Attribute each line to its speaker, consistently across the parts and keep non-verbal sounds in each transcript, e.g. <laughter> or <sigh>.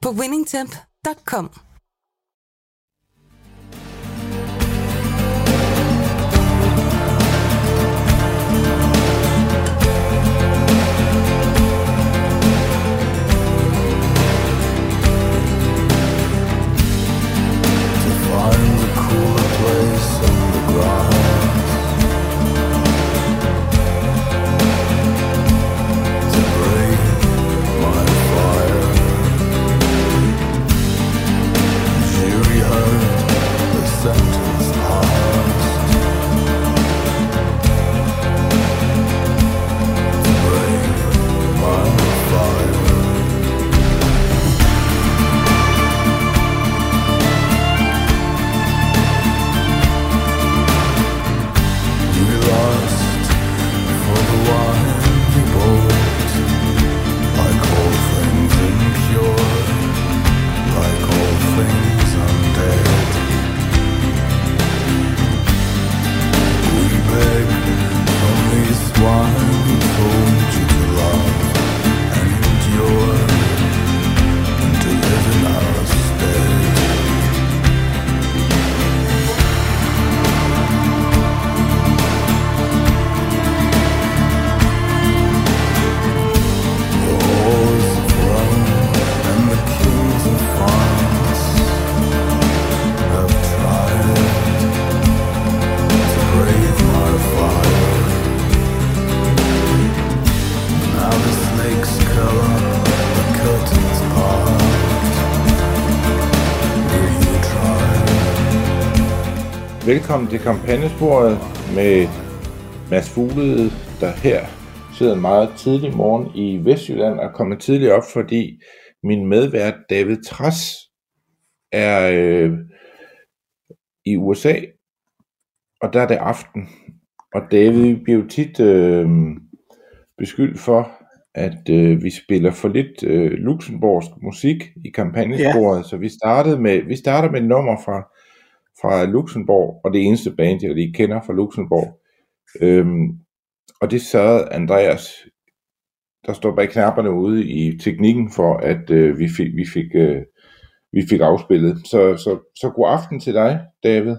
Speaker 1: på winningtemp.com.
Speaker 2: Velkommen til kampagnesporet med Mads Fuglede, der her sidder en meget tidlig morgen i Vestjylland og er kommet tidligt op, fordi min medvært David Tras er øh, i USA, og der er det aften. Og David bliver jo tit øh, beskyldt for, at øh, vi spiller for lidt øh, luxemburgsk musik i kampagnesporet, ja. så vi startede med vi starter med et nummer fra fra Luxembourg, og det eneste band, jeg lige kender fra Luxembourg. Øhm, og det sørgede Andreas, der står bag knapperne ude i teknikken for, at øh, vi, fik, vi, fik, øh, vi fik afspillet. Så, så, så god aften til dig, David.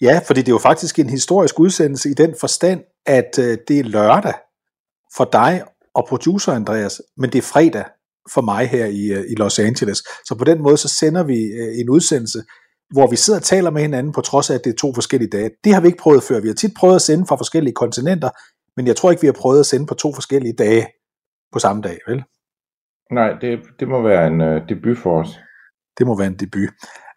Speaker 3: Ja, fordi det er jo faktisk en historisk udsendelse i den forstand, at øh, det er lørdag for dig og producer Andreas, men det er fredag for mig her i, øh, i Los Angeles. Så på den måde så sender vi øh, en udsendelse, hvor vi sidder og taler med hinanden, på trods af, at det er to forskellige dage. Det har vi ikke prøvet før. Vi har tit prøvet at sende fra forskellige kontinenter, men jeg tror ikke, vi har prøvet at sende på to forskellige dage på samme dag, vel?
Speaker 2: Nej, det, det må være en øh, debut for os.
Speaker 3: Det må være en debut.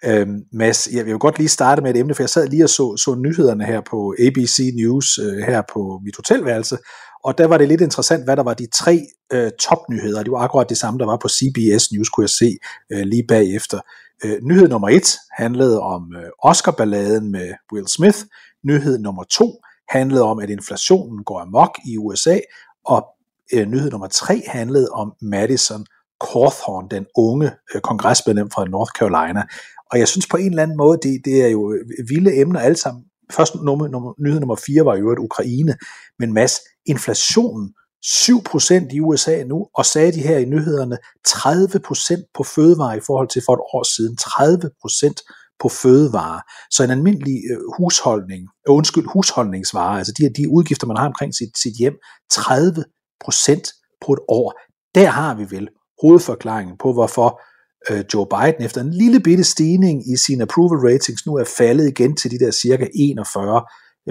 Speaker 3: Øhm, Mads, jeg vil godt lige starte med et emne, for jeg sad lige og så, så nyhederne her på ABC News, øh, her på mit hotelværelse, og der var det lidt interessant, hvad der var de tre øh, topnyheder. Det var akkurat det samme, der var på CBS News, kunne jeg se øh, lige bagefter. Øh, nyhed nummer et handlede om øh, Oscar-balladen med Will Smith. Nyhed nummer to handlede om, at inflationen går amok i USA. Og øh, nyhed nummer tre handlede om Madison Cawthorn, den unge øh, kongresmedlem fra North Carolina. Og jeg synes på en eller anden måde, det, det er jo øh, vilde emner alle sammen. Først nummer, nummer, nyhed nummer 4 var jo et Ukraine, men mass inflationen 7% i USA nu, og sagde de her i nyhederne 30% på fødevare i forhold til for et år siden. 30% på fødevare. Så en almindelig øh, husholdning, øh, undskyld, husholdningsvare, altså de, de udgifter, man har omkring sit, sit hjem, 30% på et år. Der har vi vel hovedforklaringen på, hvorfor øh, Joe Biden efter en lille bitte stigning i sine approval ratings nu er faldet igen til de der cirka 41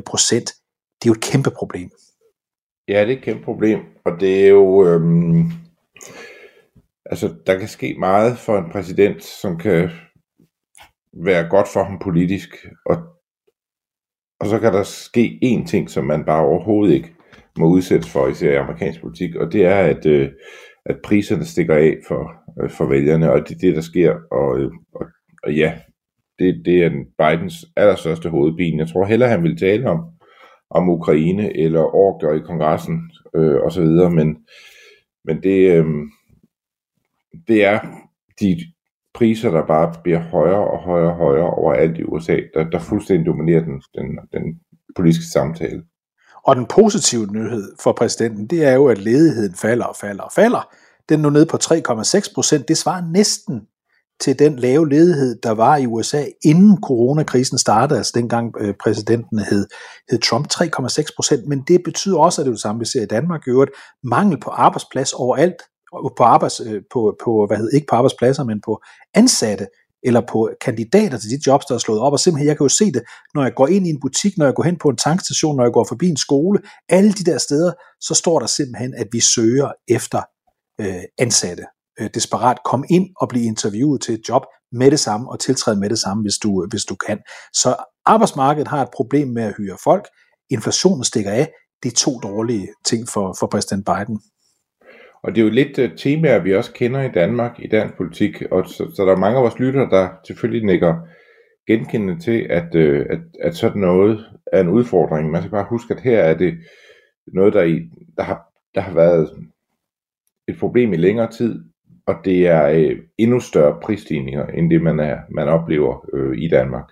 Speaker 3: procent. Det er jo et kæmpe problem.
Speaker 2: Ja, det er et kæmpe problem, og det er jo... Øhm, altså, der kan ske meget for en præsident, som kan være godt for ham politisk, og, og så kan der ske én ting, som man bare overhovedet ikke må udsættes for, især i amerikansk politik, og det er, at, øh, at priserne stikker af for, øh, for vælgerne, og det er det, der sker. Og, øh, og, og ja, det, det er Bidens allerstørste hovedpine. Jeg tror heller han vil tale om, om Ukraine eller orker i kongressen øh, osv., men, men det, øh, det er de priser, der bare bliver højere og højere og højere overalt i USA, der, der fuldstændig dominerer den, den, den politiske samtale.
Speaker 3: Og den positive nyhed for præsidenten, det er jo, at ledigheden falder og falder og falder. Den er nu nede på 3,6 procent. Det svarer næsten til den lave ledighed, der var i USA, inden coronakrisen startede, altså dengang øh, præsidenten hed, hed Trump, 3,6 procent. Men det betyder også, at det er det samme, vi ser i Danmark, i øvrigt, mangel på arbejdsplads overalt, på arbejds, øh, på, på, hvad hedder, ikke på arbejdspladser, men på ansatte, eller på kandidater til de jobs, der er slået op, og simpelthen, jeg kan jo se det, når jeg går ind i en butik, når jeg går hen på en tankstation, når jeg går forbi en skole, alle de der steder, så står der simpelthen, at vi søger efter øh, ansatte. Øh, desperat, kom ind og blive interviewet til et job med det samme, og tiltræde med det samme, hvis du, øh, hvis du kan. Så arbejdsmarkedet har et problem med at hyre folk, inflationen stikker af, det er to dårlige ting for, for præsident Biden.
Speaker 2: Og det er jo lidt uh, temaer, vi også kender i Danmark, i dansk politik, og så, så der er mange af vores lyttere, der selvfølgelig nikker genkendende til, at, uh, at, at sådan noget er en udfordring. Man skal bare huske, at her er det noget, der, i, der, har, der har været et problem i længere tid, og det er øh, endnu større prisstigninger, end det man, er, man oplever øh, i Danmark.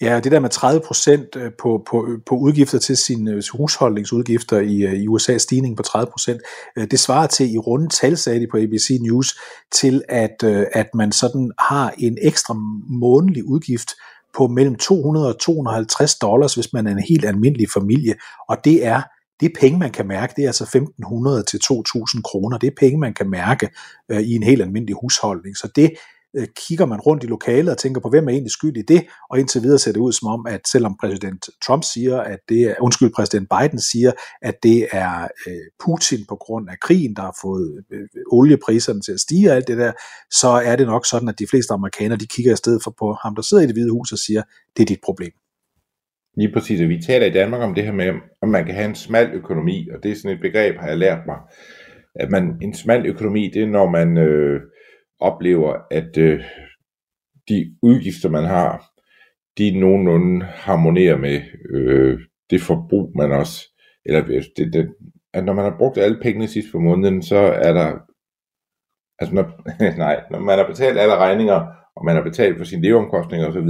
Speaker 3: Ja, det der med 30 procent øh, på, på, på udgifter til sine øh, husholdningsudgifter i, øh, i USA, stigning på 30 procent, det svarer til i runde tal, sagde de på ABC News, til at, at man sådan har en ekstra månedlig udgift på mellem 200 og 250 dollars, hvis man er en helt almindelig familie, og det er det er penge, man kan mærke. Det er altså 1.500 til 2.000 kroner. Det er penge, man kan mærke øh, i en helt almindelig husholdning. Så det øh, kigger man rundt i lokalet og tænker på, hvem er egentlig skyld i det, og indtil videre ser det ud som om, at selvom præsident Trump siger, at det er, undskyld, præsident Biden siger, at det er øh, Putin på grund af krigen, der har fået øh, oliepriserne til at stige og alt det der, så er det nok sådan, at de fleste amerikanere, de kigger i stedet for på ham, der sidder i det hvide hus og siger, det er dit problem.
Speaker 2: Lige præcis, vi taler i Danmark om det her med, om man kan have en smal økonomi, og det er sådan et begreb, har jeg lært mig, at man, en smal økonomi, det er når man øh, oplever, at øh, de udgifter, man har, de nogenlunde harmonerer med øh, det forbrug, man også, eller øh, det, det, at når man har brugt alle pengene sidst på måneden, så er der, altså når, <laughs> nej, når man har betalt alle regninger, og man har betalt for sine leveomkostninger osv.,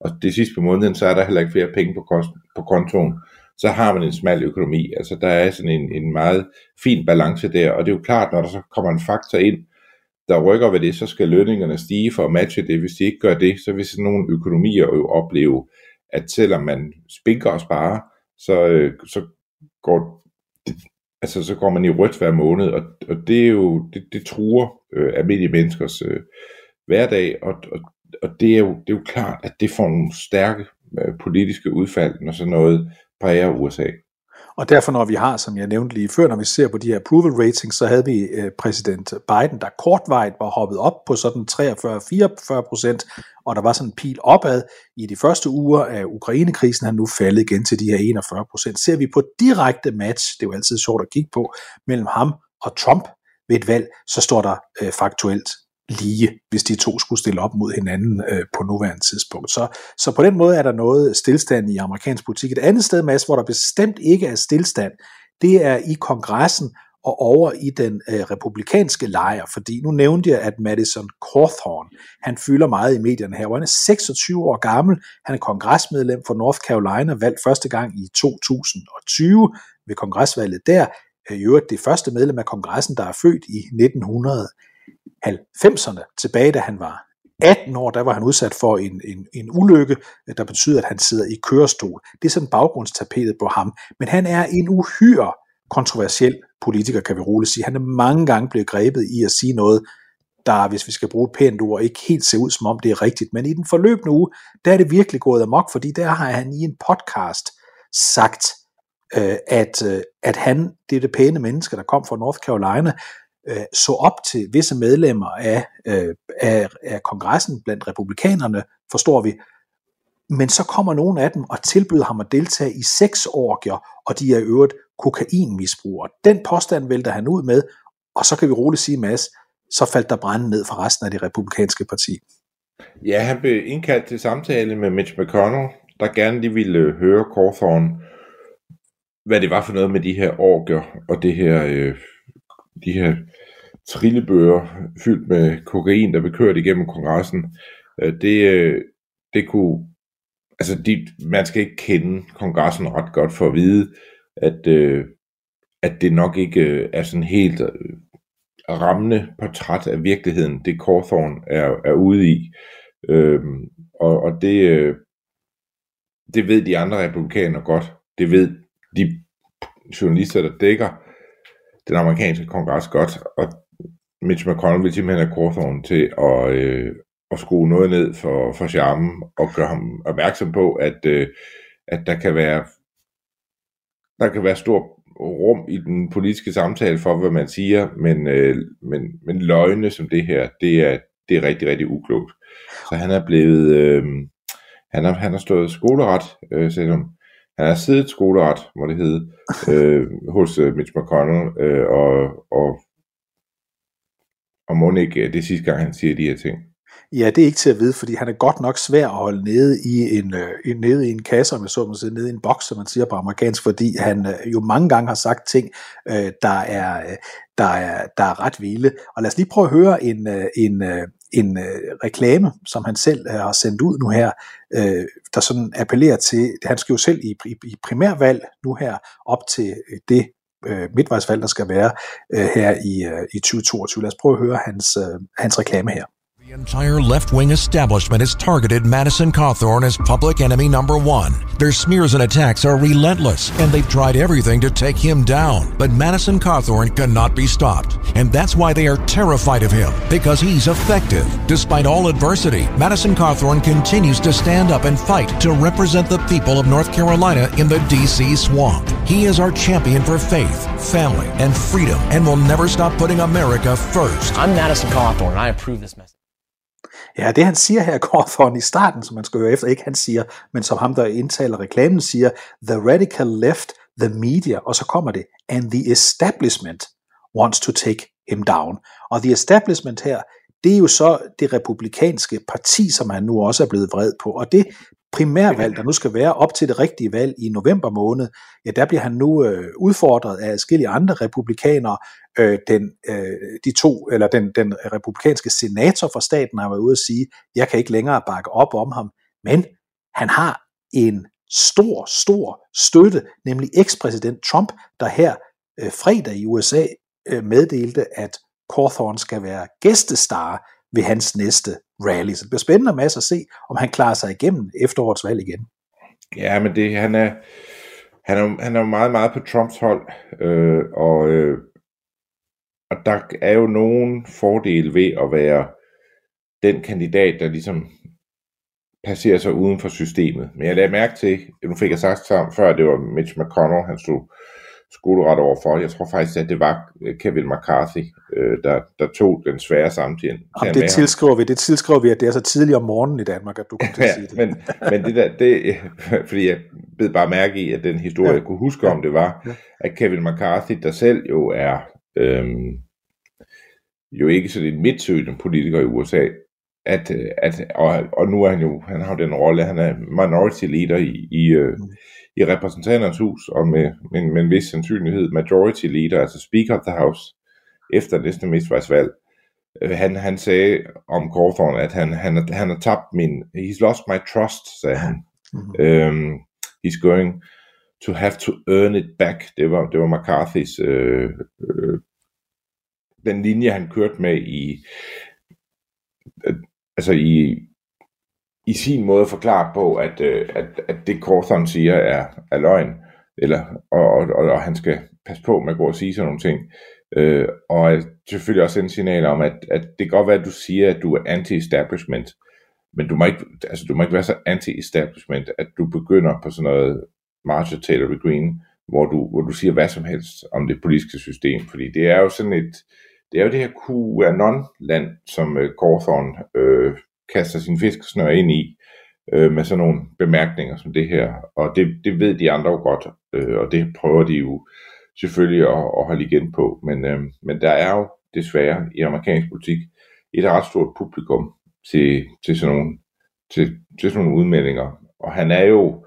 Speaker 2: og det sidste på måneden, så er der heller ikke flere penge på, kost, på kontoen, så har man en smal økonomi. Altså der er sådan en, en meget fin balance der, og det er jo klart, når der så kommer en faktor ind, der rykker ved det, så skal lønningerne stige for at matche det. Hvis de ikke gør det, så vil sådan nogle økonomier jo opleve, at selvom man spinker og sparer, så, øh, så går altså så går man i rødt hver måned, og, og det er jo, det, det truer øh, almindelige menneskers øh, hverdag, og, og, og det, er jo, det er jo klart, at det får nogle stærke øh, politiske udfald, når sådan noget præger USA.
Speaker 3: Og derfor, når vi har, som jeg nævnte lige før, når vi ser på de her approval ratings, så havde vi øh, præsident Biden, der kortvejt var hoppet op på sådan 43-44 procent, og der var sådan en pil opad i de første uger af Ukrainekrisen, han nu faldet igen til de her 41 procent. Ser vi på direkte match, det er jo altid sjovt at kigge på, mellem ham og Trump ved et valg, så står der øh, faktuelt lige, hvis de to skulle stille op mod hinanden øh, på nuværende tidspunkt. Så, så på den måde er der noget stillstand i amerikansk politik. Et andet sted, Mads, hvor der bestemt ikke er stillstand, det er i kongressen og over i den øh, republikanske lejr, fordi nu nævnte jeg, at Madison Cawthorn, han fylder meget i medierne her, han er 26 år gammel, han er kongresmedlem for North Carolina, valgt første gang i 2020 ved kongresvalget der, øh, i øvrigt det første medlem af kongressen, der er født i 1900 90'erne, tilbage da han var 18 år, der var han udsat for en, en, en ulykke, øh, der betyder, at han sidder i kørestol. Det er sådan baggrundstapetet på ham. Men han er en uhyre kontroversiel politiker, kan vi roligt sige. Han er mange gange blevet grebet i at sige noget, der, hvis vi skal bruge et pænt ord, ikke helt ser ud som om det er rigtigt. Men i den forløbende uge, der er det virkelig gået amok, fordi der har han i en podcast sagt, øh, at, øh, at han, det er det pæne menneske, der kom fra North Carolina, øh, så op til visse medlemmer af, øh, af, af kongressen blandt republikanerne, forstår vi, men så kommer nogle af dem og tilbyder ham at deltage i seks orgier, og de er i øvrigt kokainmisbrugere. Den påstand vælter han ud med, og så kan vi roligt sige, Mads, så faldt der branden ned for resten af det republikanske parti.
Speaker 2: Ja, han blev indkaldt til samtale med Mitch McConnell, der gerne lige ville øh, høre Cawthorn, hvad det var for noget med de her orker og det her, øh, de her trillebøger fyldt med kokain, der blev kørt igennem kongressen. Øh, det, øh, det kunne, altså de, man skal ikke kende kongressen ret godt for at vide, at, øh, at det nok ikke er sådan helt rammende portræt af virkeligheden, det Cawthorn er, er ude i. Øh, og, og det, det ved de andre republikanere godt. Det ved de journalister, der dækker den amerikanske kongres godt. Og Mitch McConnell vil simpelthen have Cawthorn til at, øh, at skrue noget ned for, for charmen og gøre ham opmærksom på, at, øh, at der kan være der kan være stor rum i den politiske samtale for, hvad man siger, men, øh, men, men løgne som det her, det er, det er rigtig, rigtig uklogt. Så han er blevet, øh, han, har, han har stået skoleret, øh, selvom han har siddet skoleret, må det hedde, øh, hos øh, Mitch McConnell, øh, og, og, og må ikke, øh, det er sidste gang, han siger de her ting.
Speaker 3: Ja, det er ikke til at vide, fordi han er godt nok svær at holde nede i en, øh, nede i en kasse, om jeg så må sige, nede i en boks, som man siger på amerikansk, fordi han øh, jo mange gange har sagt ting, øh, der, er, øh, der, er, der er ret vilde. Og lad os lige prøve at høre en, øh, en, øh, en øh, reklame, som han selv øh, har sendt ud nu her, øh, der sådan appellerer til, han skal jo selv i, i, i primærvalg nu her op til øh, det øh, midtvejsvalg, der skal være øh, her i, øh, i 2022. Lad os prøve at høre hans, øh, hans reklame her.
Speaker 4: The entire left wing establishment has targeted Madison Cawthorn as public enemy number one. Their smears and attacks are relentless, and they've tried everything to take him down. But Madison Cawthorn cannot be stopped, and that's why they are terrified of him, because he's effective. Despite all adversity, Madison Cawthorn continues to stand up and fight to represent the people of North Carolina in the D.C. swamp. He is our champion for faith, family, and freedom, and will never stop putting America first.
Speaker 5: I'm Madison Cawthorn, I approve this message.
Speaker 3: Ja, det han siger her, <laughs> Cawthorn i starten, som man skal høre efter, ikke han siger, men som ham, der indtaler reklamen, siger, the radical left, the media, og så kommer det, and the establishment wants to take him down. Og the establishment her, det er jo så det republikanske parti, som han nu også er blevet vred på. Og det primærvalg, der nu skal være op til det rigtige valg i november måned, ja, der bliver han nu øh, udfordret af forskellige andre republikanere. Øh, den, øh, de to, eller den, den republikanske senator for staten har været ude at sige, jeg kan ikke længere bakke op om ham, men han har en stor, stor støtte, nemlig ekspræsident Trump, der her øh, fredag i USA øh, meddelte, at Cawthorn skal være gæstestar ved hans næste rally. Så det bliver spændende med at se, om han klarer sig igennem efterårets valg igen.
Speaker 2: Ja, men det, han er, han er, han er meget, meget på Trumps hold, øh, og, øh, og der er jo nogen fordele ved at være den kandidat, der ligesom passerer sig uden for systemet. Men jeg lagde mærke til, nu fik jeg sagt sammen før, det var Mitch McConnell, han stod skoleret overfor. Jeg tror faktisk, at det var øh, Kevin McCarthy, øh, der, der tog den svære samtale.
Speaker 3: Jamen, det tilskriver vi, det tilskriver vi, at det er så tidligt om morgenen i Danmark, at du kan ja, sige det.
Speaker 2: men, men det der, det, <laughs> fordi jeg blev bare mærke i, at den historie, ja. jeg kunne huske om det, var, ja. at Kevin McCarthy, der selv jo er øhm, jo ikke sådan en midtsøgende politiker i USA, at, at og, og nu er han jo, han har den rolle, han er minority leader i, i, øh, mm i repræsentanternes hus, og med, med, med en vis sandsynlighed majority leader, altså Speaker of the House, efter næste midtvejsvalg. Øh, han, han sagde om Cawthorn, at han, han, han har tabt min, he's lost my trust, sagde han. Mm-hmm. Um, he's going to have to earn it back. Det var, det var McCarthy's, øh, øh, den linje han kørte med i, øh, altså i, i sin måde forklare på, at, øh, at, at det Cawthon siger er, er løgn, eller, og, og, og han skal passe på med at gå og sige sådan nogle ting. Øh, og selvfølgelig også en signal om, at, at det kan godt være, at du siger, at du er anti-establishment, men du må ikke, altså, du må ikke være så anti-establishment, at du begynder på sådan noget Marshall Taylor Green, hvor du, hvor du siger hvad som helst om det politiske system, fordi det er jo sådan et, det er jo det her QAnon-land, som uh, Cawthorn øh, øh kaster sin fiskesnør ind i, øh, med sådan nogle bemærkninger som det her. Og det, det ved de andre jo godt, øh, og det prøver de jo selvfølgelig at, at holde igen på. Men, øh, men der er jo desværre i amerikansk politik et ret stort publikum til, til, sådan nogle, til, til sådan nogle udmeldinger. Og han er jo,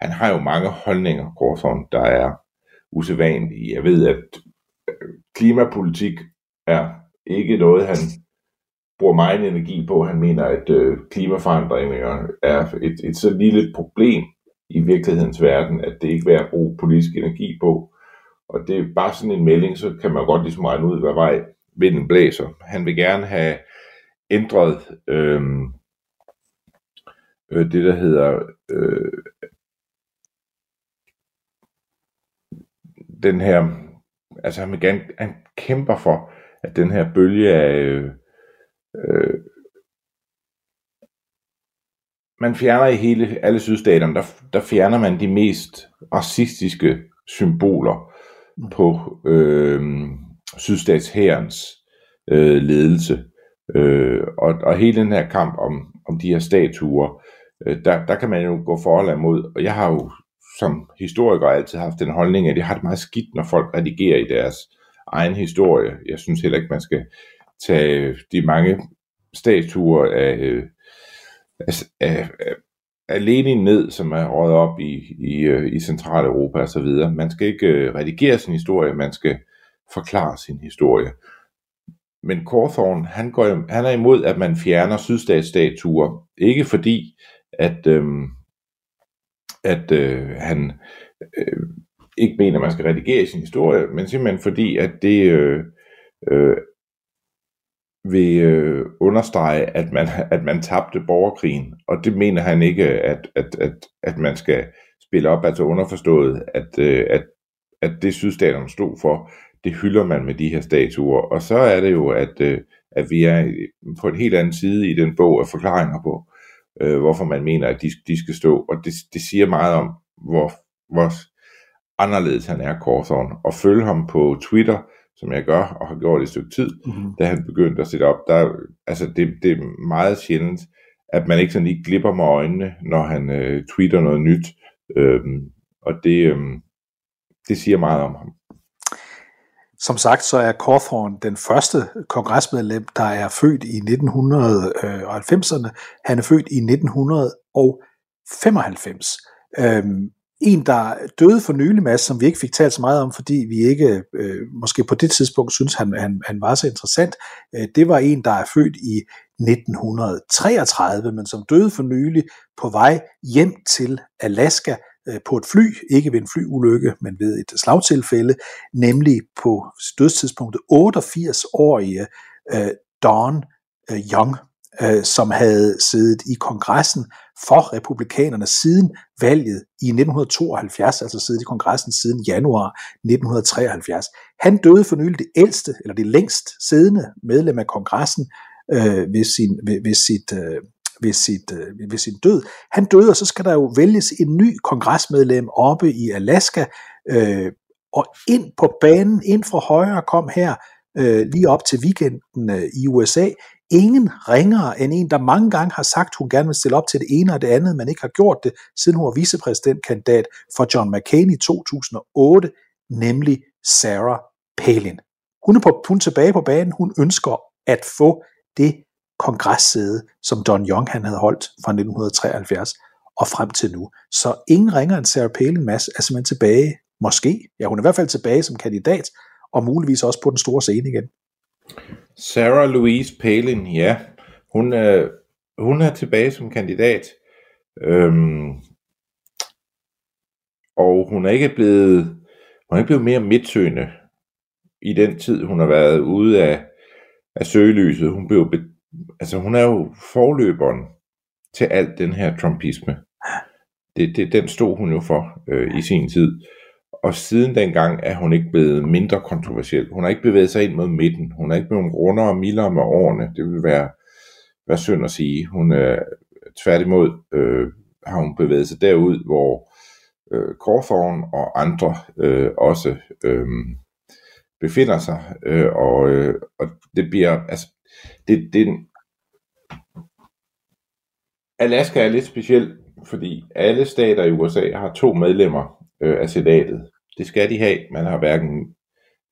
Speaker 2: han har jo mange holdninger, Gorson, der er usædvanlige. Jeg ved, at øh, klimapolitik er ikke noget, han bruger meget energi på. Han mener, at øh, klimaforandringer er et, et så lille problem i virkelighedens verden, at det ikke er værd at bruge politisk energi på. Og det er bare sådan en melding, så kan man godt ligesom regne ud, hvad vej vinden blæser. Han vil gerne have ændret øh, øh, det, der hedder øh, den her, altså han vil gerne, han kæmper for, at den her bølge af øh, øh, man fjerner i hele alle sydstaterne, der, der fjerner man de mest racistiske symboler på øh, sydstatshærens øh, ledelse. Øh, og, og hele den her kamp om, om de her statuer, øh, der, der kan man jo gå for eller imod. Og jeg har jo som historiker altid haft den holdning, at jeg har det meget skidt, når folk redigerer i deres egen historie. Jeg synes heller ikke, man skal tage øh, de mange statuer øh, af, af, af, af Lenin ned, som er røget op i, i, øh, i Centraleuropa og så videre. Man skal ikke redigere sin historie, man skal forklare sin historie. Men Cawthorn, han, går, han er imod, at man fjerner sydstatsstatuer. Ikke fordi, at, øhm, at øh, han øh, ikke mener, at man skal redigere sin historie, men simpelthen fordi, at det øh, øh, vil øh, understrege, at man, at man tabte borgerkrigen. Og det mener han ikke, at, at, at, at man skal spille op, altså underforstået, at, øh, at, at det sydstaterne stod for, det hylder man med de her statuer. Og så er det jo, at, øh, at vi er på en helt anden side i den bog af forklaringer på, øh, hvorfor man mener, at de, de skal stå. Og det, det siger meget om, hvor, hvor anderledes han er, Cawthorn. Og følge ham på Twitter, som jeg gør og har gjort i et stykke tid, mm-hmm. da han begyndte at sætte op. Der, altså det, det er meget sjældent, at man ikke sådan lige glipper med øjnene, når han øh, tweeter noget nyt. Øhm, og det, øhm, det siger meget om ham.
Speaker 3: Som sagt, så er Cawthorn den første kongresmedlem, der er født i 1990'erne. Han er født i 1995. Øhm, en, der døde for nylig, Mads, som vi ikke fik talt så meget om, fordi vi ikke øh, måske på det tidspunkt synes, han, han, han var så interessant, øh, det var en, der er født i 1933, men som døde for nylig på vej hjem til Alaska øh, på et fly, ikke ved en flyulykke, men ved et slagtilfælde, nemlig på dødstidspunktet 88-årige øh, Don øh, Young øh, som havde siddet i kongressen for republikanerne siden valget i 1972, altså siddet i kongressen siden januar 1973. Han døde for nylig det ældste, eller det længst siddende medlem af kongressen øh, ved, sin, ved, ved sit... Øh, ved, sit, øh, ved sin død. Han døde, og så skal der jo vælges en ny kongresmedlem oppe i Alaska, øh, og ind på banen, ind fra højre, kom her øh, lige op til weekenden øh, i USA, ingen ringere end en, der mange gange har sagt, hun gerne vil stille op til det ene og det andet, men ikke har gjort det, siden hun var vicepræsidentkandidat for John McCain i 2008, nemlig Sarah Palin. Hun er, på, hun er tilbage på banen, hun ønsker at få det kongressæde, som Don Young han havde holdt fra 1973 og frem til nu. Så ingen ringer end Sarah Palin Mads er simpelthen tilbage, måske, ja hun er i hvert fald tilbage som kandidat, og muligvis også på den store scene igen.
Speaker 2: Sarah Louise Palin, ja, hun er, hun er tilbage som kandidat. Øhm, og hun er ikke blevet, hun er ikke blevet mere midtsøgende i den tid, hun har været ude af, af søgelyset. Hun, blev, altså, hun er jo forløberen til alt den her trumpisme. Det, det, den stod hun jo for øh, i sin tid og siden dengang er hun ikke blevet mindre kontroversiel. Hun har ikke bevæget sig ind mod midten. Hun er ikke blevet rundere og mildere med årene. Det vil være, være synd at sige. Hun er tværtimod øh, har hun bevæget sig derud, hvor øh, Korthorn og andre øh, også øh, befinder sig. Øh, og, øh, og det bliver, altså, det, det, Alaska er lidt speciel, fordi alle stater i USA har to medlemmer øh, af senatet. Det skal de have. Man har hverken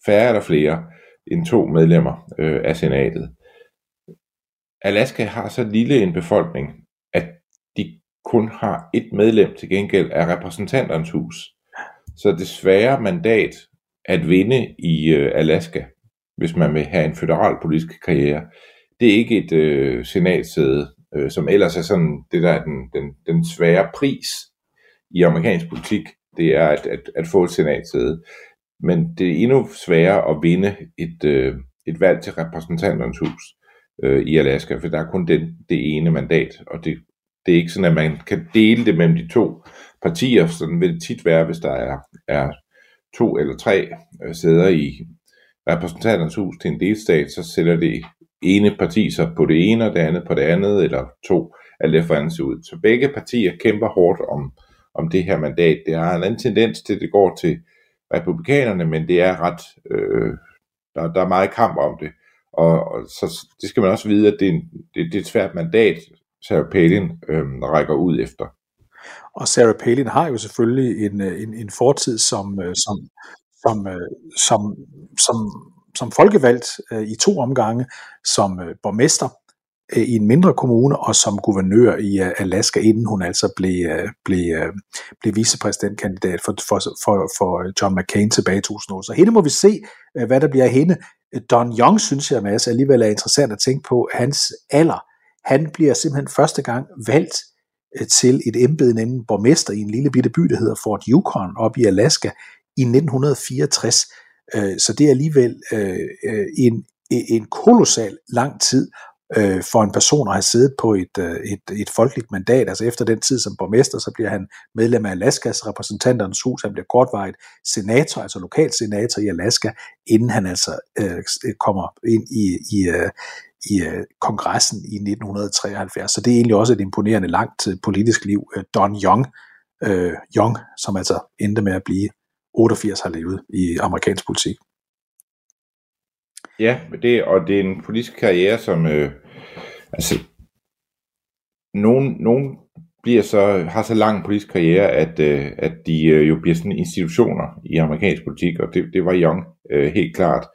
Speaker 2: færre eller flere end to medlemmer øh, af senatet. Alaska har så lille en befolkning, at de kun har et medlem til gengæld af repræsentanternes hus. Så det svære mandat at vinde i øh, Alaska, hvis man vil have en federal politisk karriere, det er ikke et øh, senatsæde, øh, som ellers er sådan det der er den, den, den svære pris i amerikansk politik, det er at, at, at få et senatsæde. Men det er endnu sværere at vinde et, øh, et valg til repræsentanternes hus øh, i Alaska, for der er kun den, det ene mandat, og det, det er ikke sådan, at man kan dele det mellem de to partier. Sådan vil det tit være, hvis der er, er to eller tre øh, sæder i repræsentanternes hus til en delstat, så sætter det ene parti sig på det ene, og det andet på det andet, eller to, alt efter andet ser ud. Så begge partier kæmper hårdt om, om det her mandat. Det har en anden tendens til, at det går til republikanerne, men det er ret, øh, der, der er meget kamp om det. Og, og så det skal man også vide, at det er, en, det, det er et svært mandat, Sarah Palin øh, rækker ud efter.
Speaker 3: Og Sarah Palin har jo selvfølgelig en, øh, en, en fortid som, øh, som, som, øh, som, som, som folkevalgt øh, i to omgange, som borgmester Øh, i en mindre kommune og som guvernør i øh, Alaska, inden hun altså blev, øh, blev, blev vicepræsidentkandidat for, for, for, for John McCain tilbage i 2008. Så hende må vi se, hvad der bliver af hende. Don Young, synes jeg, Mads, alligevel er interessant at tænke på. Hans alder, han bliver simpelthen første gang valgt til et embede, nemlig borgmester i en lille bitte by, der hedder Fort Yukon op i Alaska i 1964. Så det er alligevel en, en kolossal lang tid Øh, for en person at have siddet på et, øh, et, et folkeligt mandat. Altså efter den tid som borgmester, så bliver han medlem af Alaskas repræsentanternes hus. Han bliver kortvarigt senator, altså lokal senator i Alaska, inden han altså øh, øh kommer ind i, i, i øh, kongressen i 1973. Så det er egentlig også et imponerende langt politisk liv. Don Young, øh, Young, som altså endte med at blive 88, har levet i amerikansk politik.
Speaker 2: Ja, det, og det er en politisk karriere, som øh, altså, nogen, nogen bliver så, har så lang politisk karriere, at, øh, at de øh, jo bliver sådan institutioner i amerikansk politik, og det, det var Young øh, helt klart.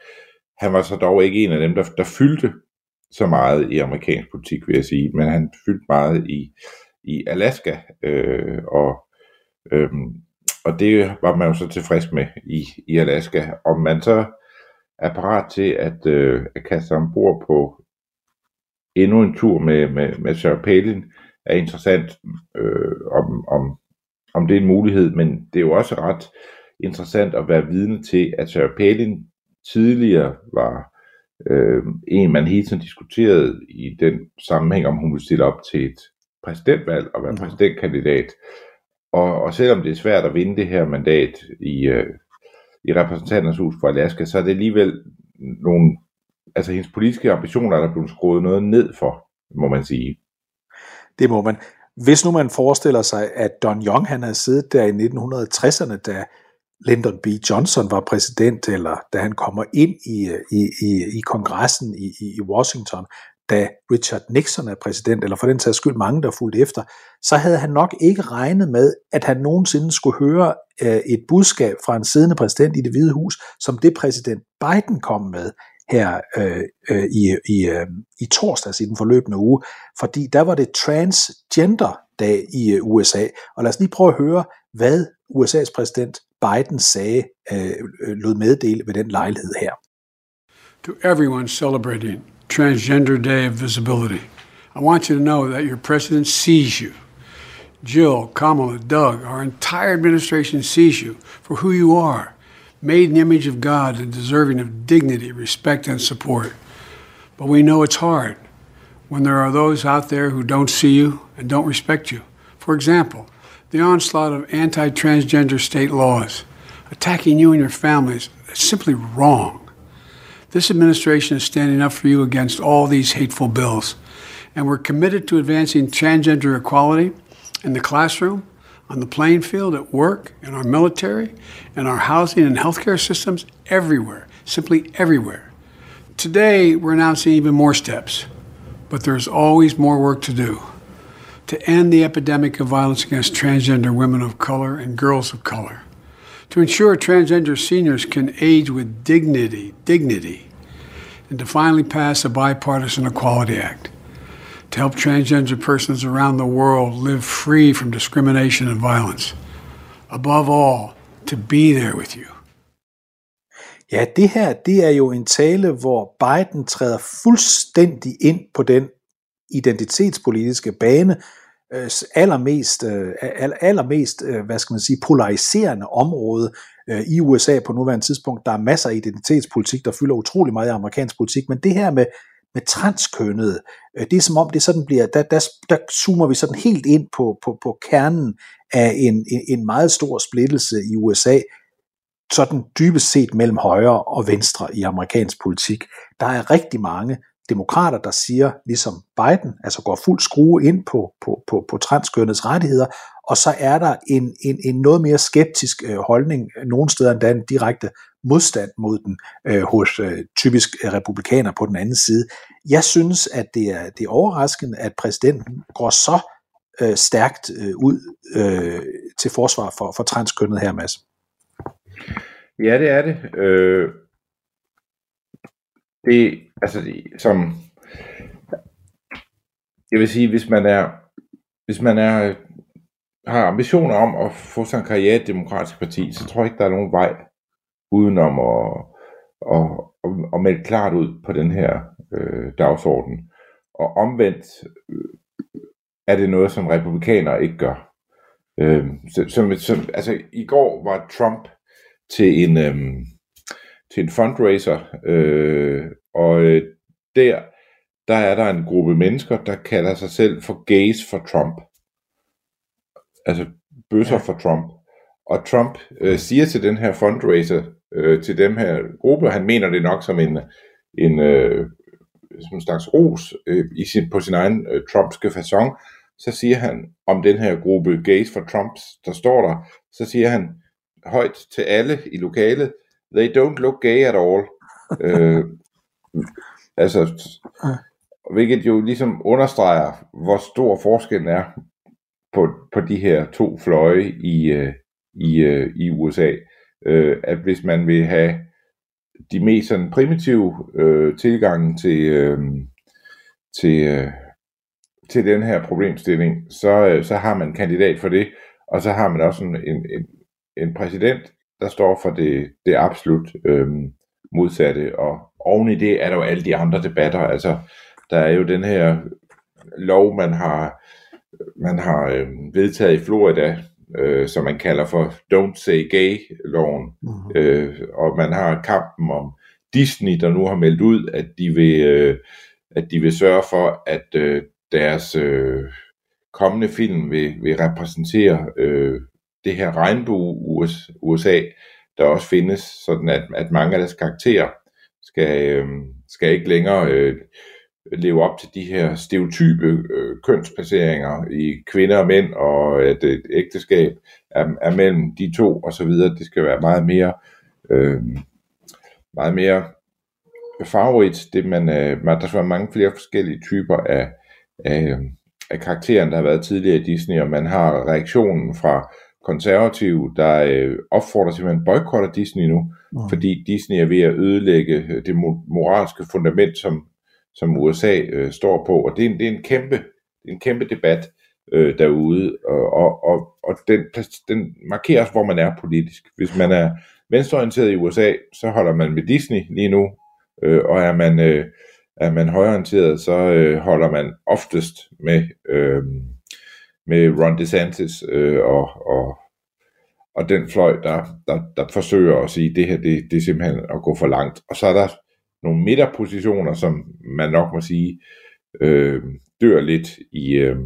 Speaker 2: Han var så dog ikke en af dem, der, der fyldte så meget i amerikansk politik, vil jeg sige, men han fyldte meget i, i Alaska, øh, og, øh, og det var man jo så tilfreds med i, i Alaska. Om man så er parat til at, øh, at kaste sig ombord på endnu en tur med, med, med Sarah Palin, er interessant, øh, om, om, om det er en mulighed, men det er jo også ret interessant at være vidne til, at Sarah Palin tidligere var øh, en, man hele tiden diskuterede i den sammenhæng, om hun ville stille op til et præsidentvalg og være mm. præsidentkandidat. Og, og selvom det er svært at vinde det her mandat i, øh, i repræsentanternes hus for Alaska, så er det alligevel nogle, altså hendes politiske ambitioner, der er blevet skruet noget ned for, må man sige.
Speaker 3: Det må man. Hvis nu man forestiller sig, at Don Young han havde siddet der i 1960'erne, da Lyndon B. Johnson var præsident, eller da han kommer ind i, i, i, i kongressen i, i Washington, da Richard Nixon er præsident, eller for den sags skyld mange, der fulgte efter, så havde han nok ikke regnet med, at han nogensinde skulle høre øh, et budskab fra en siddende præsident i det hvide hus, som det præsident Biden kom med her øh, øh, i, i, øh, i torsdags i den forløbende uge, fordi der var det transgender dag i øh, USA. Og lad os lige prøve at høre, hvad USA's præsident Biden sagde, øh, øh, lod meddele ved den lejlighed her.
Speaker 6: To everyone celebrating Transgender Day of Visibility, I want you to know that your president sees you. Jill, Kamala, Doug, our entire administration sees you for who you are, made in the image of God and deserving of dignity, respect, and support. But we know it's hard when there are those out there who don't see you and don't respect you. For example, the onslaught of anti transgender state laws attacking you and your families is simply wrong. This administration is standing up for you against all these hateful bills, and we're committed to advancing transgender equality in the classroom, on the playing field, at work, in our military, in our housing and healthcare systems, everywhere, simply everywhere. Today, we're announcing even more steps, but there's always more work to do to end the epidemic of violence against transgender women of color and girls of color, to ensure transgender seniors can age with dignity, dignity, and to finally pass a bipartisan Equality Act to help transgender persons around the world live free from discrimination and violence. Above all, to be there with you.
Speaker 3: Ja, det her, det er jo en tale, hvor Biden træder fuldstændig ind på den identitetspolitiske bane, øh, allermest, øh, allermest, øh, hvad skal man sige, polariserende område Øh, i USA på nuværende tidspunkt. Der er masser af identitetspolitik, der fylder utrolig meget i amerikansk politik, men det her med, med transkønnet, øh, det er som om det sådan bliver, der, der, der zoomer vi sådan helt ind på, på, på kernen af en, en meget stor splittelse i USA, sådan dybest set mellem højre og venstre i amerikansk politik. Der er rigtig mange demokrater, der siger, ligesom Biden, altså går fuld skrue ind på, på, på, på transkønnets rettigheder, og så er der en, en, en noget mere skeptisk øh, holdning, nogle steder endda en direkte modstand mod den øh, hos øh, typisk øh, republikaner på den anden side. Jeg synes, at det er, det er overraskende, at præsidenten går så øh, stærkt øh, ud øh, til forsvar for, for transkønnet her, Mads.
Speaker 2: Ja, det er det. Øh, det, altså, som, jeg vil sige, hvis man er, hvis man er, har ambitioner om at få sig en karriere i et demokratisk parti, så tror jeg ikke, der er nogen vej udenom at, at, at, at melde klart ud på den her øh, dagsorden. Og omvendt øh, er det noget, som republikanere ikke gør. Øh, som, som, altså, i går var Trump til en, øh, til en fundraiser, øh, og øh, der, der er der en gruppe mennesker, der kalder sig selv for gays for Trump. Altså bøsser ja. for Trump. Og Trump øh, siger til den her fundraiser, øh, til dem her gruppe, han mener det nok som en, en, øh, som en slags ros øh, i sin, på sin egen øh, trumpske façon, så siger han om den her gruppe gays for Trumps, der står der, så siger han højt til alle i lokalet, they don't look gay at all. <laughs> øh, altså, hvilket jo ligesom understreger, hvor stor forskellen er på, på de her to fløje i, øh, i, øh, i USA. Øh, at hvis man vil have de mest sådan primitive øh, tilgange til, øh, til, øh, til den her problemstilling, så, øh, så har man en kandidat for det, og så har man også en, en, en, en præsident, der står for det, det absolut øh, modsatte, og oven i det er der jo alle de andre debatter, altså der er jo den her lov, man har, man har øh, vedtaget i Florida, øh, som man kalder for Don't Say Gay-loven, mm-hmm. øh, og man har kampen om Disney, der nu har meldt ud, at de vil, øh, at de vil sørge for, at øh, deres øh, kommende film vil, vil repræsentere øh, det her regnbue USA, der også findes, sådan at, at mange af deres karakterer skal, øh, skal ikke længere øh, leve op til de her stereotype øh, kønsplaceringer i kvinder og mænd, og at et ægteskab er, er mellem de to og så videre. Det skal være meget mere, øh, meget mere farverigt. Det man, øh, man, der skal være mange flere forskellige typer af, af, af karakteren, der har været tidligere i Disney, og man har reaktionen fra konservative, der øh, opfordrer til, at man boykotter Disney nu, mm. fordi Disney er ved at ødelægge øh, det moralske fundament, som, som USA øh, står på. Og det er en, det er en, kæmpe, en kæmpe debat øh, derude, og, og, og, og den, den markerer hvor man er politisk. Hvis man er venstreorienteret i USA, så holder man med Disney lige nu, øh, og er man, øh, er man højreorienteret, så øh, holder man oftest med... Øh, med Ron DeSantis øh, og, og, og den fløj, der, der, der forsøger at sige, at det her det, det er simpelthen at gå for langt. Og så er der nogle midterpositioner, som man nok må sige, øh, dør lidt i, øh,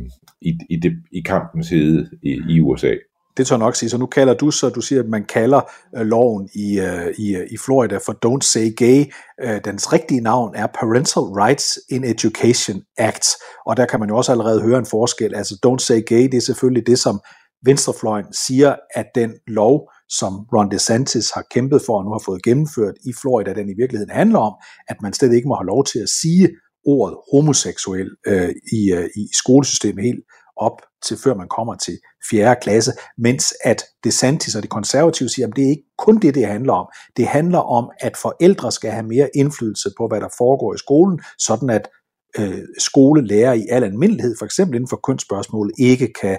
Speaker 2: i, i, det, i kampens hede i, i USA.
Speaker 3: Det tør nok sige. Så nu kalder du så, du siger, at man kalder øh, loven i, øh, i, øh, i Florida for Don't Say Gay. Øh, dens rigtige navn er Parental Rights in Education Act. Og der kan man jo også allerede høre en forskel. Altså Don't Say Gay, det er selvfølgelig det, som venstrefløjen siger, at den lov, som Ron DeSantis har kæmpet for og nu har fået gennemført i Florida, den i virkeligheden handler om, at man slet ikke må have lov til at sige ordet homoseksuel øh, i, øh, i skolesystemet helt op til før man kommer til 4. klasse, mens at DeSantis og de konservative siger, at det er ikke kun det, det handler om. Det handler om, at forældre skal have mere indflydelse på, hvad der foregår i skolen, sådan at øh, skolelærer i al almindelighed, for eksempel inden for kønsspørgsmål, ikke kan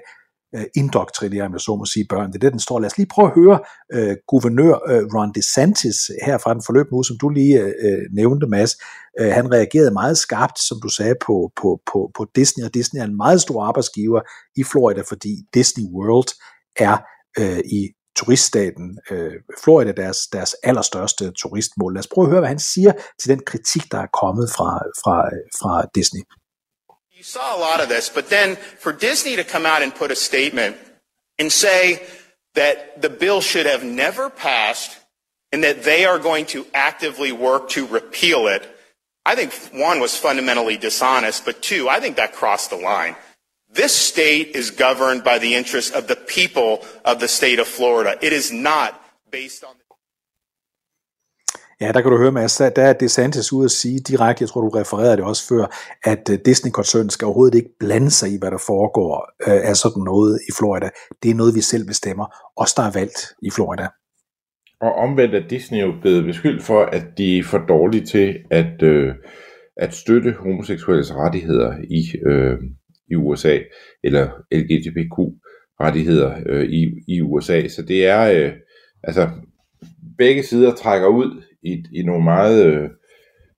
Speaker 3: øh, indoktrinere, om jeg så må sige, børn. Det er det, den står. Lad os lige prøve at høre øh, guvernør øh, Ron DeSantis her fra den forløb nu, som du lige øh, øh, nævnte, Mads. Øh, han reagerede meget skarpt, som du sagde, på, på, på, på Disney, og Disney er en meget stor arbejdsgiver i Florida, fordi Disney World er øh, i turiststaten øh, Florida deres, deres allerstørste turistmål. Lad os prøve at høre, hvad han siger til den kritik, der er kommet fra, fra, øh, fra Disney.
Speaker 7: You saw a lot of this, but then for Disney to come out and put a statement and say that the bill should have never passed and that they are going to actively work to repeal it, I think one was fundamentally dishonest, but two, I think that crossed the line. This state is governed by the interests of the people of the state of Florida. It is not based on
Speaker 3: Ja, der kan du høre, Mads, der er DeSantis ude at sige direkte, jeg tror, du refererede det også før, at øh, Disney-koncernen skal overhovedet ikke blande sig i, hvad der foregår øh, af sådan noget i Florida. Det er noget, vi selv bestemmer. Os, der er valgt i Florida.
Speaker 2: Og omvendt er Disney jo blevet beskyldt for, at de er for dårlige til at, øh, at støtte homoseksuelles rettigheder i, øh, i USA, eller LGBTQ-rettigheder øh, i, i USA. Så det er, øh, altså, begge sider trækker ud i, i nogle meget øh,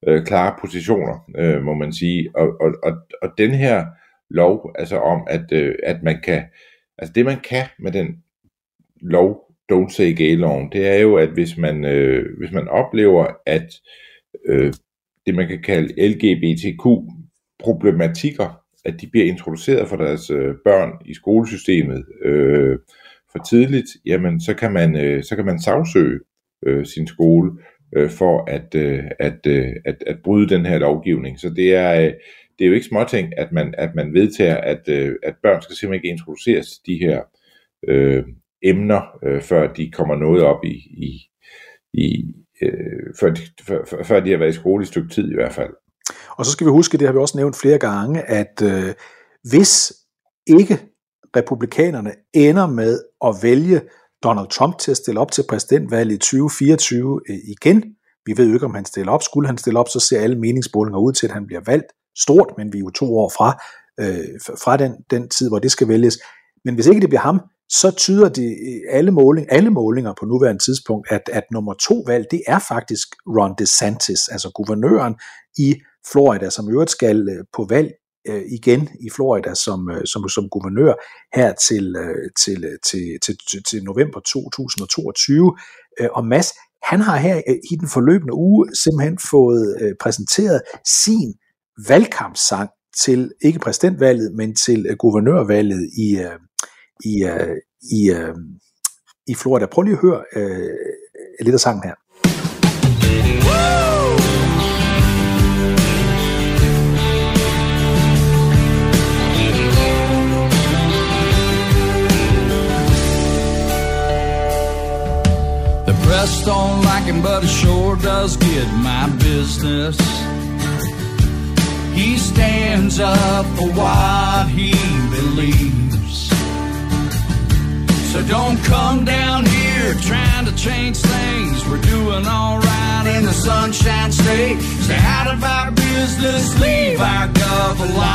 Speaker 2: øh, klare positioner, øh, må man sige. Og, og, og, og den her lov, altså om, at, øh, at man kan, altså det man kan med den lov, Don't Say Gay-loven, det er jo, at hvis man, øh, hvis man oplever, at øh, det man kan kalde LGBTQ-problematikker, at de bliver introduceret for deres øh, børn i skolesystemet øh, for tidligt, jamen så kan man, øh, så kan man sagsøge øh, sin skole øh, for at, øh, at, øh, at, at bryde den her lovgivning. Så det er, øh, det er jo ikke småting, at man, at man vedtager, at, øh, at børn skal simpelthen ikke introduceres til de her øh, emner, øh, før de kommer noget op i, i, i øh, før, de, før, før de har været i skole i et stykke tid i hvert fald.
Speaker 3: Og så skal vi huske, det har vi også nævnt flere gange, at øh, hvis ikke republikanerne ender med at vælge Donald Trump til at stille op til præsidentvalget i 2024 øh, igen. Vi ved jo ikke, om han stiller op. Skulle han stille op, så ser alle meningsmålinger ud til, at han bliver valgt stort, men vi er jo to år fra, øh, fra den, den tid, hvor det skal vælges. Men hvis ikke det bliver ham, så tyder det øh, alle, måling, alle målinger på nuværende tidspunkt, at, at nummer to valg, det er faktisk Ron DeSantis, altså guvernøren i Florida, som i øvrigt skal øh, på valg øh, igen i Florida som, øh, som, som guvernør her til, øh, til, øh, til, til, til, til november 2022. Øh, og Mads, han har her øh, i den forløbende uge simpelthen fået øh, præsenteret sin valgkampsang til ikke præsidentvalget, men til øh, guvernørvalget i, øh, i, øh, i, øh, i Florida. Prøv lige at høre øh, lidt af sangen her.
Speaker 8: Press don't like him, but it sure does get my business. He stands up for what he believes. So don't come down here trying to change things. We're doing alright in the Sunshine State. Stay out of our business, leave our gov alone.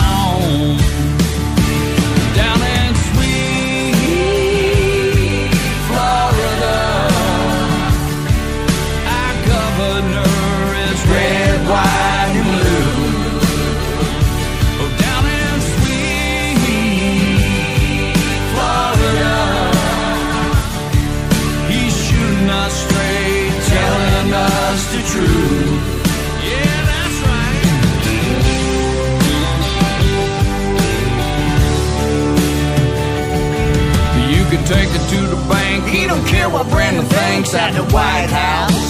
Speaker 8: Take it to the bank. He don't care what Brandon thinks at the White House.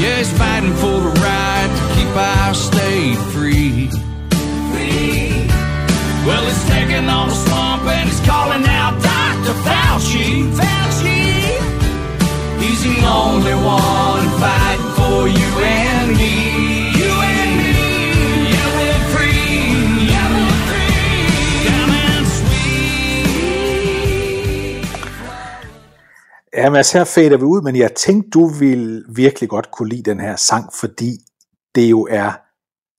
Speaker 8: Yeah, he's fighting for the right to keep our state free. Well, he's taking on the swamp and he's calling out Dr. Fauci. Fauci. He's the only one fighting for you and me.
Speaker 3: Jamen altså, her fader vi ud, men jeg tænkte, du vil virkelig godt kunne lide den her sang, fordi det jo er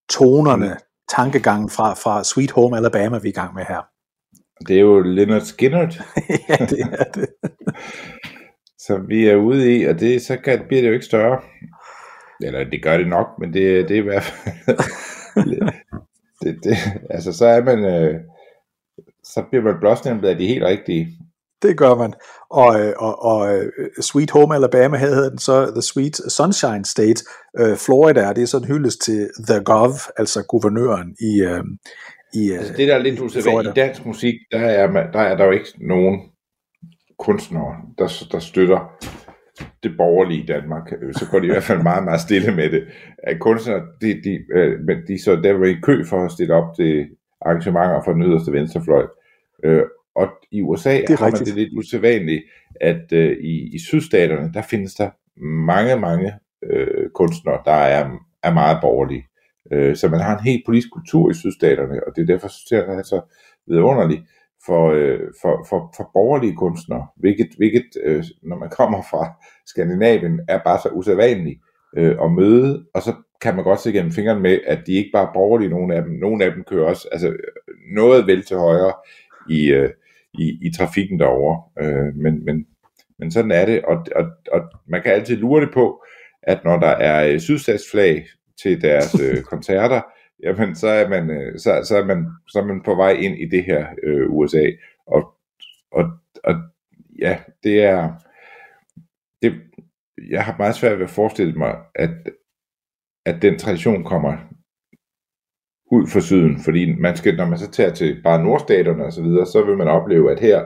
Speaker 3: tonerne, tankegangen fra, fra Sweet Home Alabama, vi er i gang med her.
Speaker 2: Det er jo Leonard Skinner, <laughs>
Speaker 3: ja, det er det. <laughs>
Speaker 2: som vi er ude i, og det, så kan, bliver det jo ikke større. Eller det gør det nok, men det, det er i hvert fald... <laughs> det, det, altså, så er man... Øh, så bliver man blåstemplet af de helt rigtige.
Speaker 3: Det gør man. Og, øh, og, og øh, Sweet Home Alabama havde den så The Sweet Sunshine State. Uh, Florida, det er sådan hyldes til The Gov, altså guvernøren i, uh, i
Speaker 2: altså det der er lidt usædvanligt i dansk musik, der er, man, der er der jo ikke nogen kunstnere, der, der støtter det borgerlige Danmark. Så går de i hvert fald meget, meget stille med det. At kunstnere, de, de, men de så der var i kø for at stille op til arrangementer for den yderste venstrefløj. Øh, og i USA det har rigtigt. man det lidt usædvanligt, at øh, i, i sydstaterne, der findes der mange, mange øh, kunstnere, der er, er meget borgerlige. Øh, så man har en helt politisk kultur i sydstaterne, og det er derfor, det er så vidunderligt for, øh, for, for, for borgerlige kunstnere, hvilket, hvilket øh, når man kommer fra Skandinavien, er bare så usædvanligt øh, at møde, og så kan man godt se gennem fingrene med, at de ikke bare er borgerlige, nogle af dem, nogle af dem kører også altså, noget vel til højre i, øh, i, i trafikken derovre. Øh, men, men, men sådan er det, og, og, og man kan altid lure det på, at når der er øh, sydstatsflag til deres øh, <laughs> koncerter, jamen så er man øh, så, så er man så er man på vej ind i det her øh, USA og, og, og ja det er det, jeg har meget svært ved at forestille mig at at den tradition kommer ud for syden, fordi man skal, når man så tager til bare nordstaterne og så videre, så vil man opleve, at her,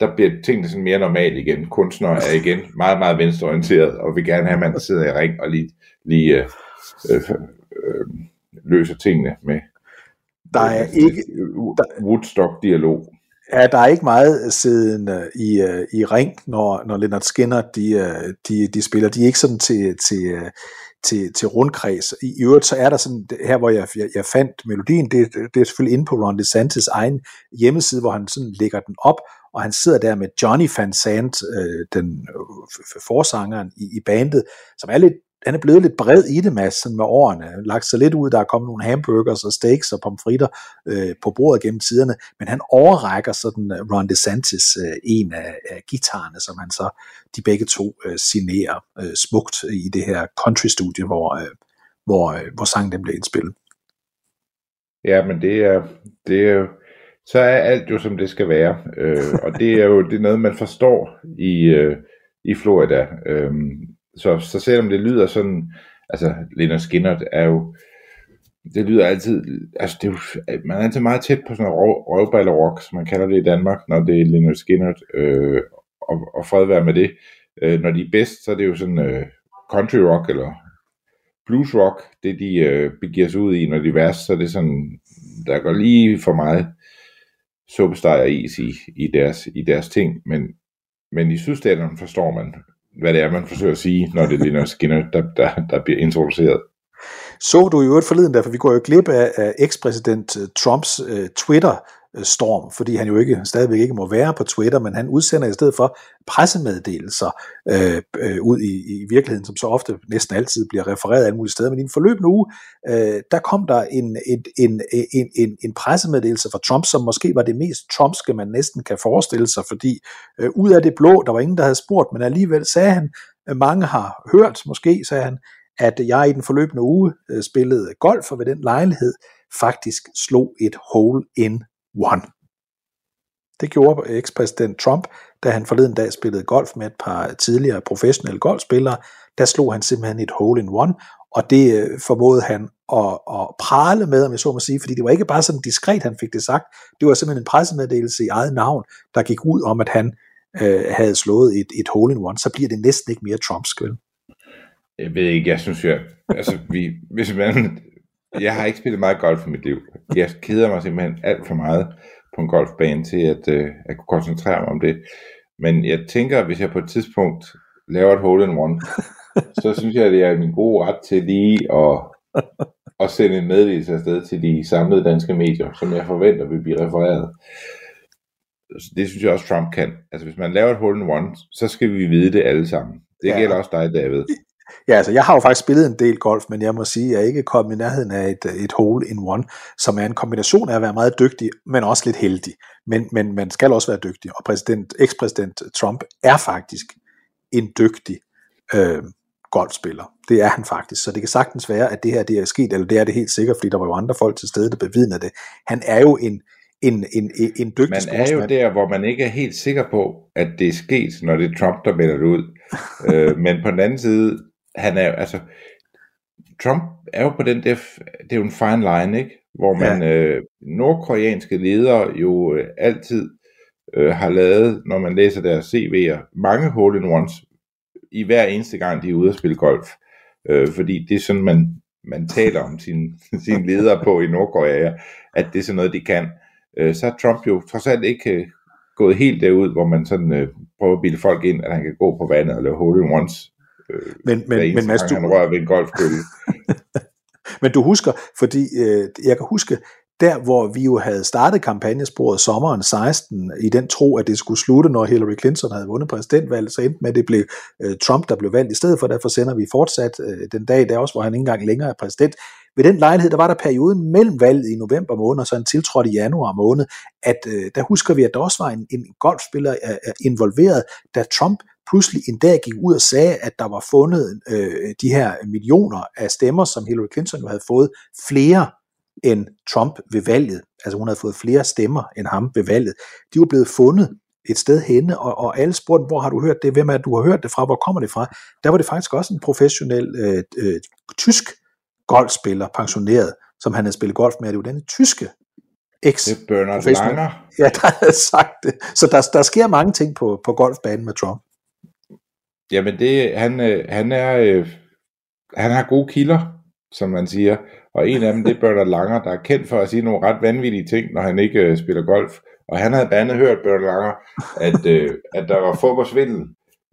Speaker 2: der bliver tingene sådan mere normalt igen. Kunstnere er igen meget, meget venstreorienteret, og vil gerne have, at man sidder i ring og lige, lige øh, øh, øh, løser tingene med
Speaker 3: der er ikke
Speaker 2: Woodstock-dialog.
Speaker 3: Ja, der er ikke meget siden uh, i, uh, i ring, når, når Leonard Skinner de, uh, de, de spiller. De er ikke sådan til, til, til, til rundkreds. I, I øvrigt så er der sådan, her hvor jeg, jeg, jeg fandt melodien, det, det er selvfølgelig inde på Ron DeSantis egen hjemmeside, hvor han sådan lægger den op, og han sidder der med Johnny Van Sant, øh, den øh, forsangeren i, i bandet, som er lidt han er blevet lidt bred i det, Mads, sådan med årene. Lagt sig lidt ud, der er kommet nogle hamburgers og steaks og pomfritter øh, på bordet gennem tiderne, men han overrækker sådan øh, Ron DeSantis øh, en af, af gitarerne, som han så de begge to øh, signerer øh, smukt i det her country-studie, hvor, øh, hvor, øh, hvor sangen den blev indspillet.
Speaker 2: Ja, men det er, det er så er alt jo som det skal være, øh, og det er jo det er noget, man forstår i, øh, i Florida. Øh, så, så selvom det lyder sådan, altså Leonard Skinner er jo, det lyder altid, altså det er jo, man er altid meget tæt på sådan en røvballerok, som man kalder det i Danmark, når det er Leonard Skinner, øh, og, og fred være med det. Øh, når de er bedst, så er det jo sådan øh, country rock eller blues rock, det de øh, begiver sig ud i, når de er værst, så er det sådan, der går lige for meget suppesteg og is i, i, deres, i deres ting, men, men i sydstaterne forstår man hvad det er, man forsøger at sige, når det er Leonard Skinner, der, der, der bliver introduceret.
Speaker 3: Så du i øvrigt forleden der, for vi går jo glip af, af ekspræsident øh, Trumps uh, Twitter Øh, storm, fordi han jo ikke stadigvæk ikke må være på Twitter, men han udsender i stedet for pressemeddelelser øh, øh, ud i, i virkeligheden, som så ofte næsten altid bliver refereret alle mulige steder. Men i en forløbende uge, øh, der kom der en, en, en, en, en, en pressemeddelelse fra Trump, som måske var det mest trumpske, man næsten kan forestille sig, fordi øh, ud af det blå, der var ingen, der havde spurgt, men alligevel sagde han, øh, mange har hørt, måske sagde han, at jeg i den forløbende uge øh, spillede golf, og ved den lejlighed faktisk slog et hole in one. Det gjorde ekspræsident Trump, da han forleden dag spillede golf med et par tidligere professionelle golfspillere. Der slog han simpelthen et hole in one, og det øh, formåede han at, at prale med, om jeg så må sige, fordi det var ikke bare sådan diskret, han fik det sagt. Det var simpelthen en pressemeddelelse i eget navn, der gik ud om, at han øh, havde slået et, et hole in one. Så bliver det næsten ikke mere Trumps, vel?
Speaker 2: Jeg ved ikke, jeg synes jo, altså vi, hvis man, jeg har ikke spillet meget golf i mit liv. Jeg keder mig simpelthen alt for meget på en golfbane til at, øh, at kunne koncentrere mig om det. Men jeg tænker, hvis jeg på et tidspunkt laver et hole in one, så synes jeg, at det er min gode ret til lige at, at sende en meddelelse afsted til de samlede danske medier, som jeg forventer vil blive refereret. det synes jeg også, Trump kan. Altså, hvis man laver et hole in one, så skal vi vide det alle sammen. Det
Speaker 3: Ja.
Speaker 2: gælder også dig, David.
Speaker 3: Ja, altså jeg har jo faktisk spillet en del golf, men jeg må sige, at jeg er ikke kommet i nærheden af et, et hole in one, som er en kombination af at være meget dygtig, men også lidt heldig. Men, men man skal også være dygtig, og præsident, ekspræsident Trump er faktisk en dygtig øh, golfspiller. Det er han faktisk, så det kan sagtens være, at det her det er sket, eller det er det helt sikkert, fordi der var jo andre folk til stede, der bevidner det. Han er jo en, en, en, en, en dygtig
Speaker 2: Man er jo der, hvor man ikke er helt sikker på, at det er sket, når det er Trump, der melder det ud. <laughs> øh, men på den anden side, han er altså, Trump er jo på den der, det er jo en fine line, ikke? Hvor man, ja. øh, nordkoreanske ledere jo øh, altid øh, har lavet, når man læser deres CV'er, mange hole in ones i hver eneste gang, de er ude at spille golf. Øh, fordi det er sådan, man, man taler om sine sin <laughs> ledere på i Nordkorea, at det er sådan noget, de kan. Øh, så er Trump jo trods alt ikke øh, gået helt derud, hvor man sådan øh, prøver at bilde folk ind, at han kan gå på vandet og lave hole in ones. Øh,
Speaker 3: Men, men, men Mads, du,
Speaker 2: han rører ved en golfkølle. <laughs>
Speaker 3: Men du husker, fordi øh, jeg kan huske, der hvor vi jo havde startet kampagnesporet sommeren 16, i den tro, at det skulle slutte, når Hillary Clinton havde vundet præsidentvalget, så endte med, at det blev øh, Trump, der blev valgt i stedet for. Derfor sender vi fortsat øh, den dag, der også, hvor han ikke engang længere er præsident. Ved den lejlighed, der var der perioden mellem valget i november måned, og så en tiltrådt i januar måned, at øh, der husker vi, at der også var en, en golfspiller øh, øh, involveret, da Trump pludselig en dag gik ud og sagde, at der var fundet øh, de her millioner af stemmer, som Hillary Clinton jo havde fået flere end Trump ved valget. Altså hun havde fået flere stemmer end ham ved valget. De var blevet fundet et sted henne, og, og alle spurgte, hvor har du hørt det? Hvem er det, du har hørt det fra? Hvor kommer det fra? Der var det faktisk også en professionel øh, øh, tysk golfspiller, pensioneret, som han havde spillet golf med. Det var denne tyske ex
Speaker 2: Det er Bernard Langer.
Speaker 3: Ja, der havde sagt det. Så der, der sker mange ting på, på golfbanen med Trump.
Speaker 2: Jamen det, han, øh, han er, øh, han har gode kilder, som man siger, og en af dem, det er Bernard Langer, der er kendt for at sige nogle ret vanvittige ting, når han ikke øh, spiller golf. Og han havde blandt andet hørt, Bernard Langer, at, øh, at der var fodboldsvindel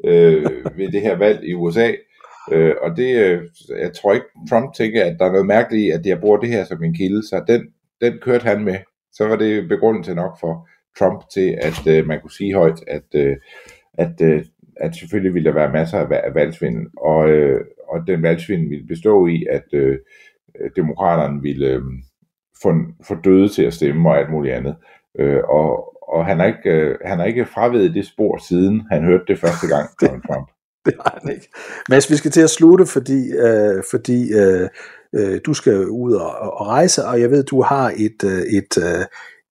Speaker 2: øh, ved det her valg i USA. Øh, og det, øh, jeg tror ikke, Trump tænker, at der er noget mærkeligt i, at jeg bruger det her som en kilde, så den, den kørte han med. Så var det begrundelse nok for Trump til, at øh, man kunne sige højt, at, øh, at, øh, at selvfølgelig ville der være masser af, va- af valgsvindel, og, øh, og den valgsvindel ville bestå i, at øh, demokraterne ville øh, få, få døde til at stemme og alt muligt andet. Øh, og og han, har ikke, øh, han har ikke fravedet det spor siden han hørte det første gang, <laughs> Donald Trump.
Speaker 3: Det har han ikke. Mads, vi skal til at slutte, fordi, øh, fordi øh, øh, du skal ud og, og rejse, og jeg ved, du har et, øh, et, øh,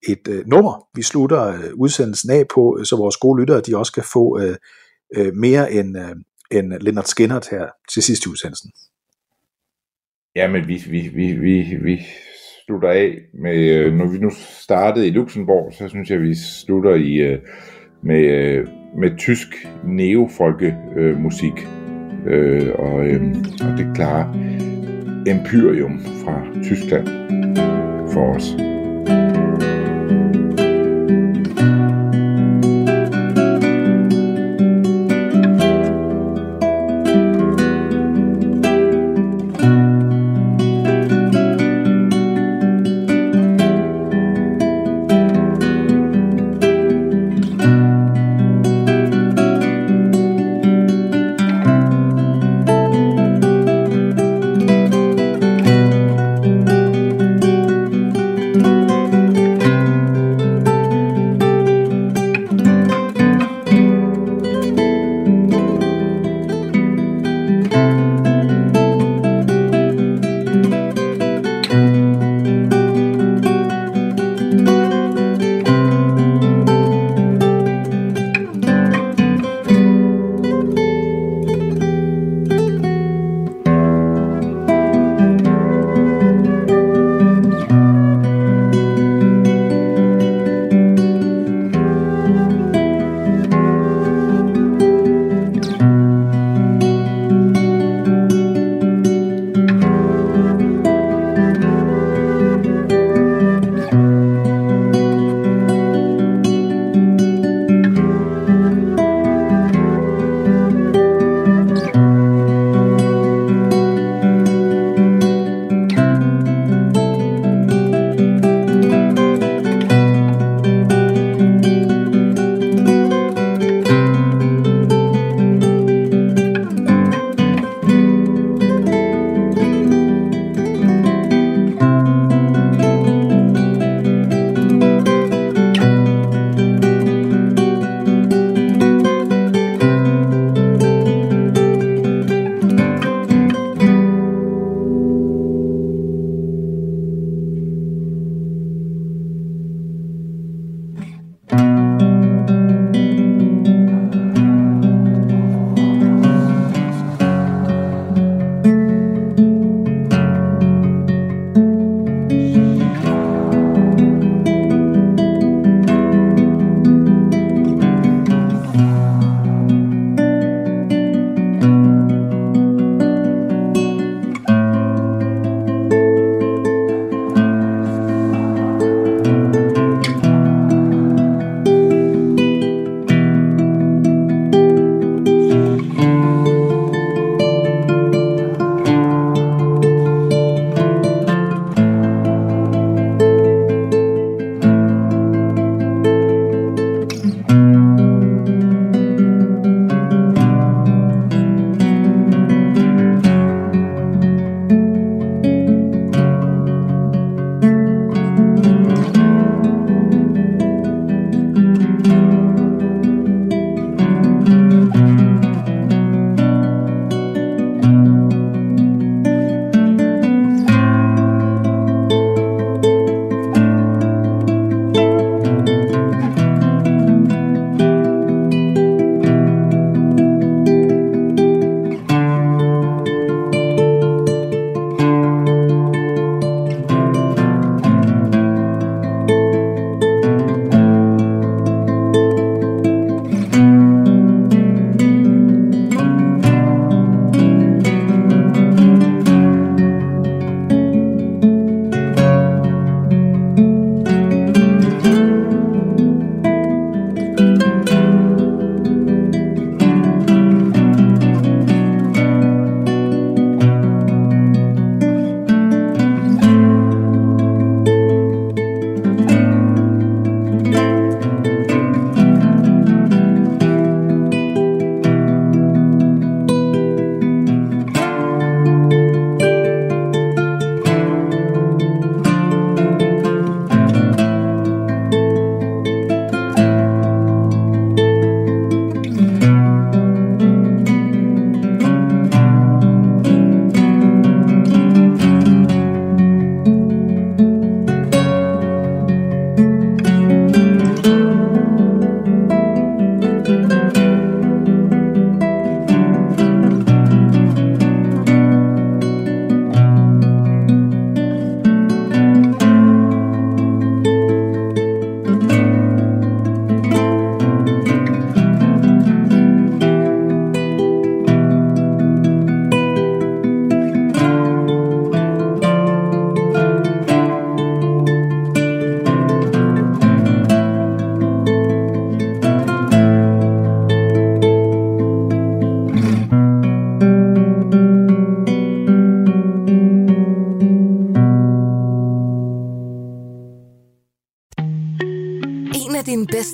Speaker 3: et øh, nummer, vi slutter øh, udsendelsen af på, så vores gode lyttere, de også kan få øh, øh, mere end, øh, end Leonard Skinner her til sidst i udsendelsen.
Speaker 2: Ja, men vi, vi, vi, vi, vi slutter af med, øh, når vi nu startede i Luxembourg, så synes jeg, vi slutter i øh, med, øh, med tysk neofolkemusik. Øh, og, øh, og det klare Empyrium fra Tyskland for os.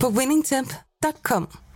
Speaker 1: på winningtemp.com.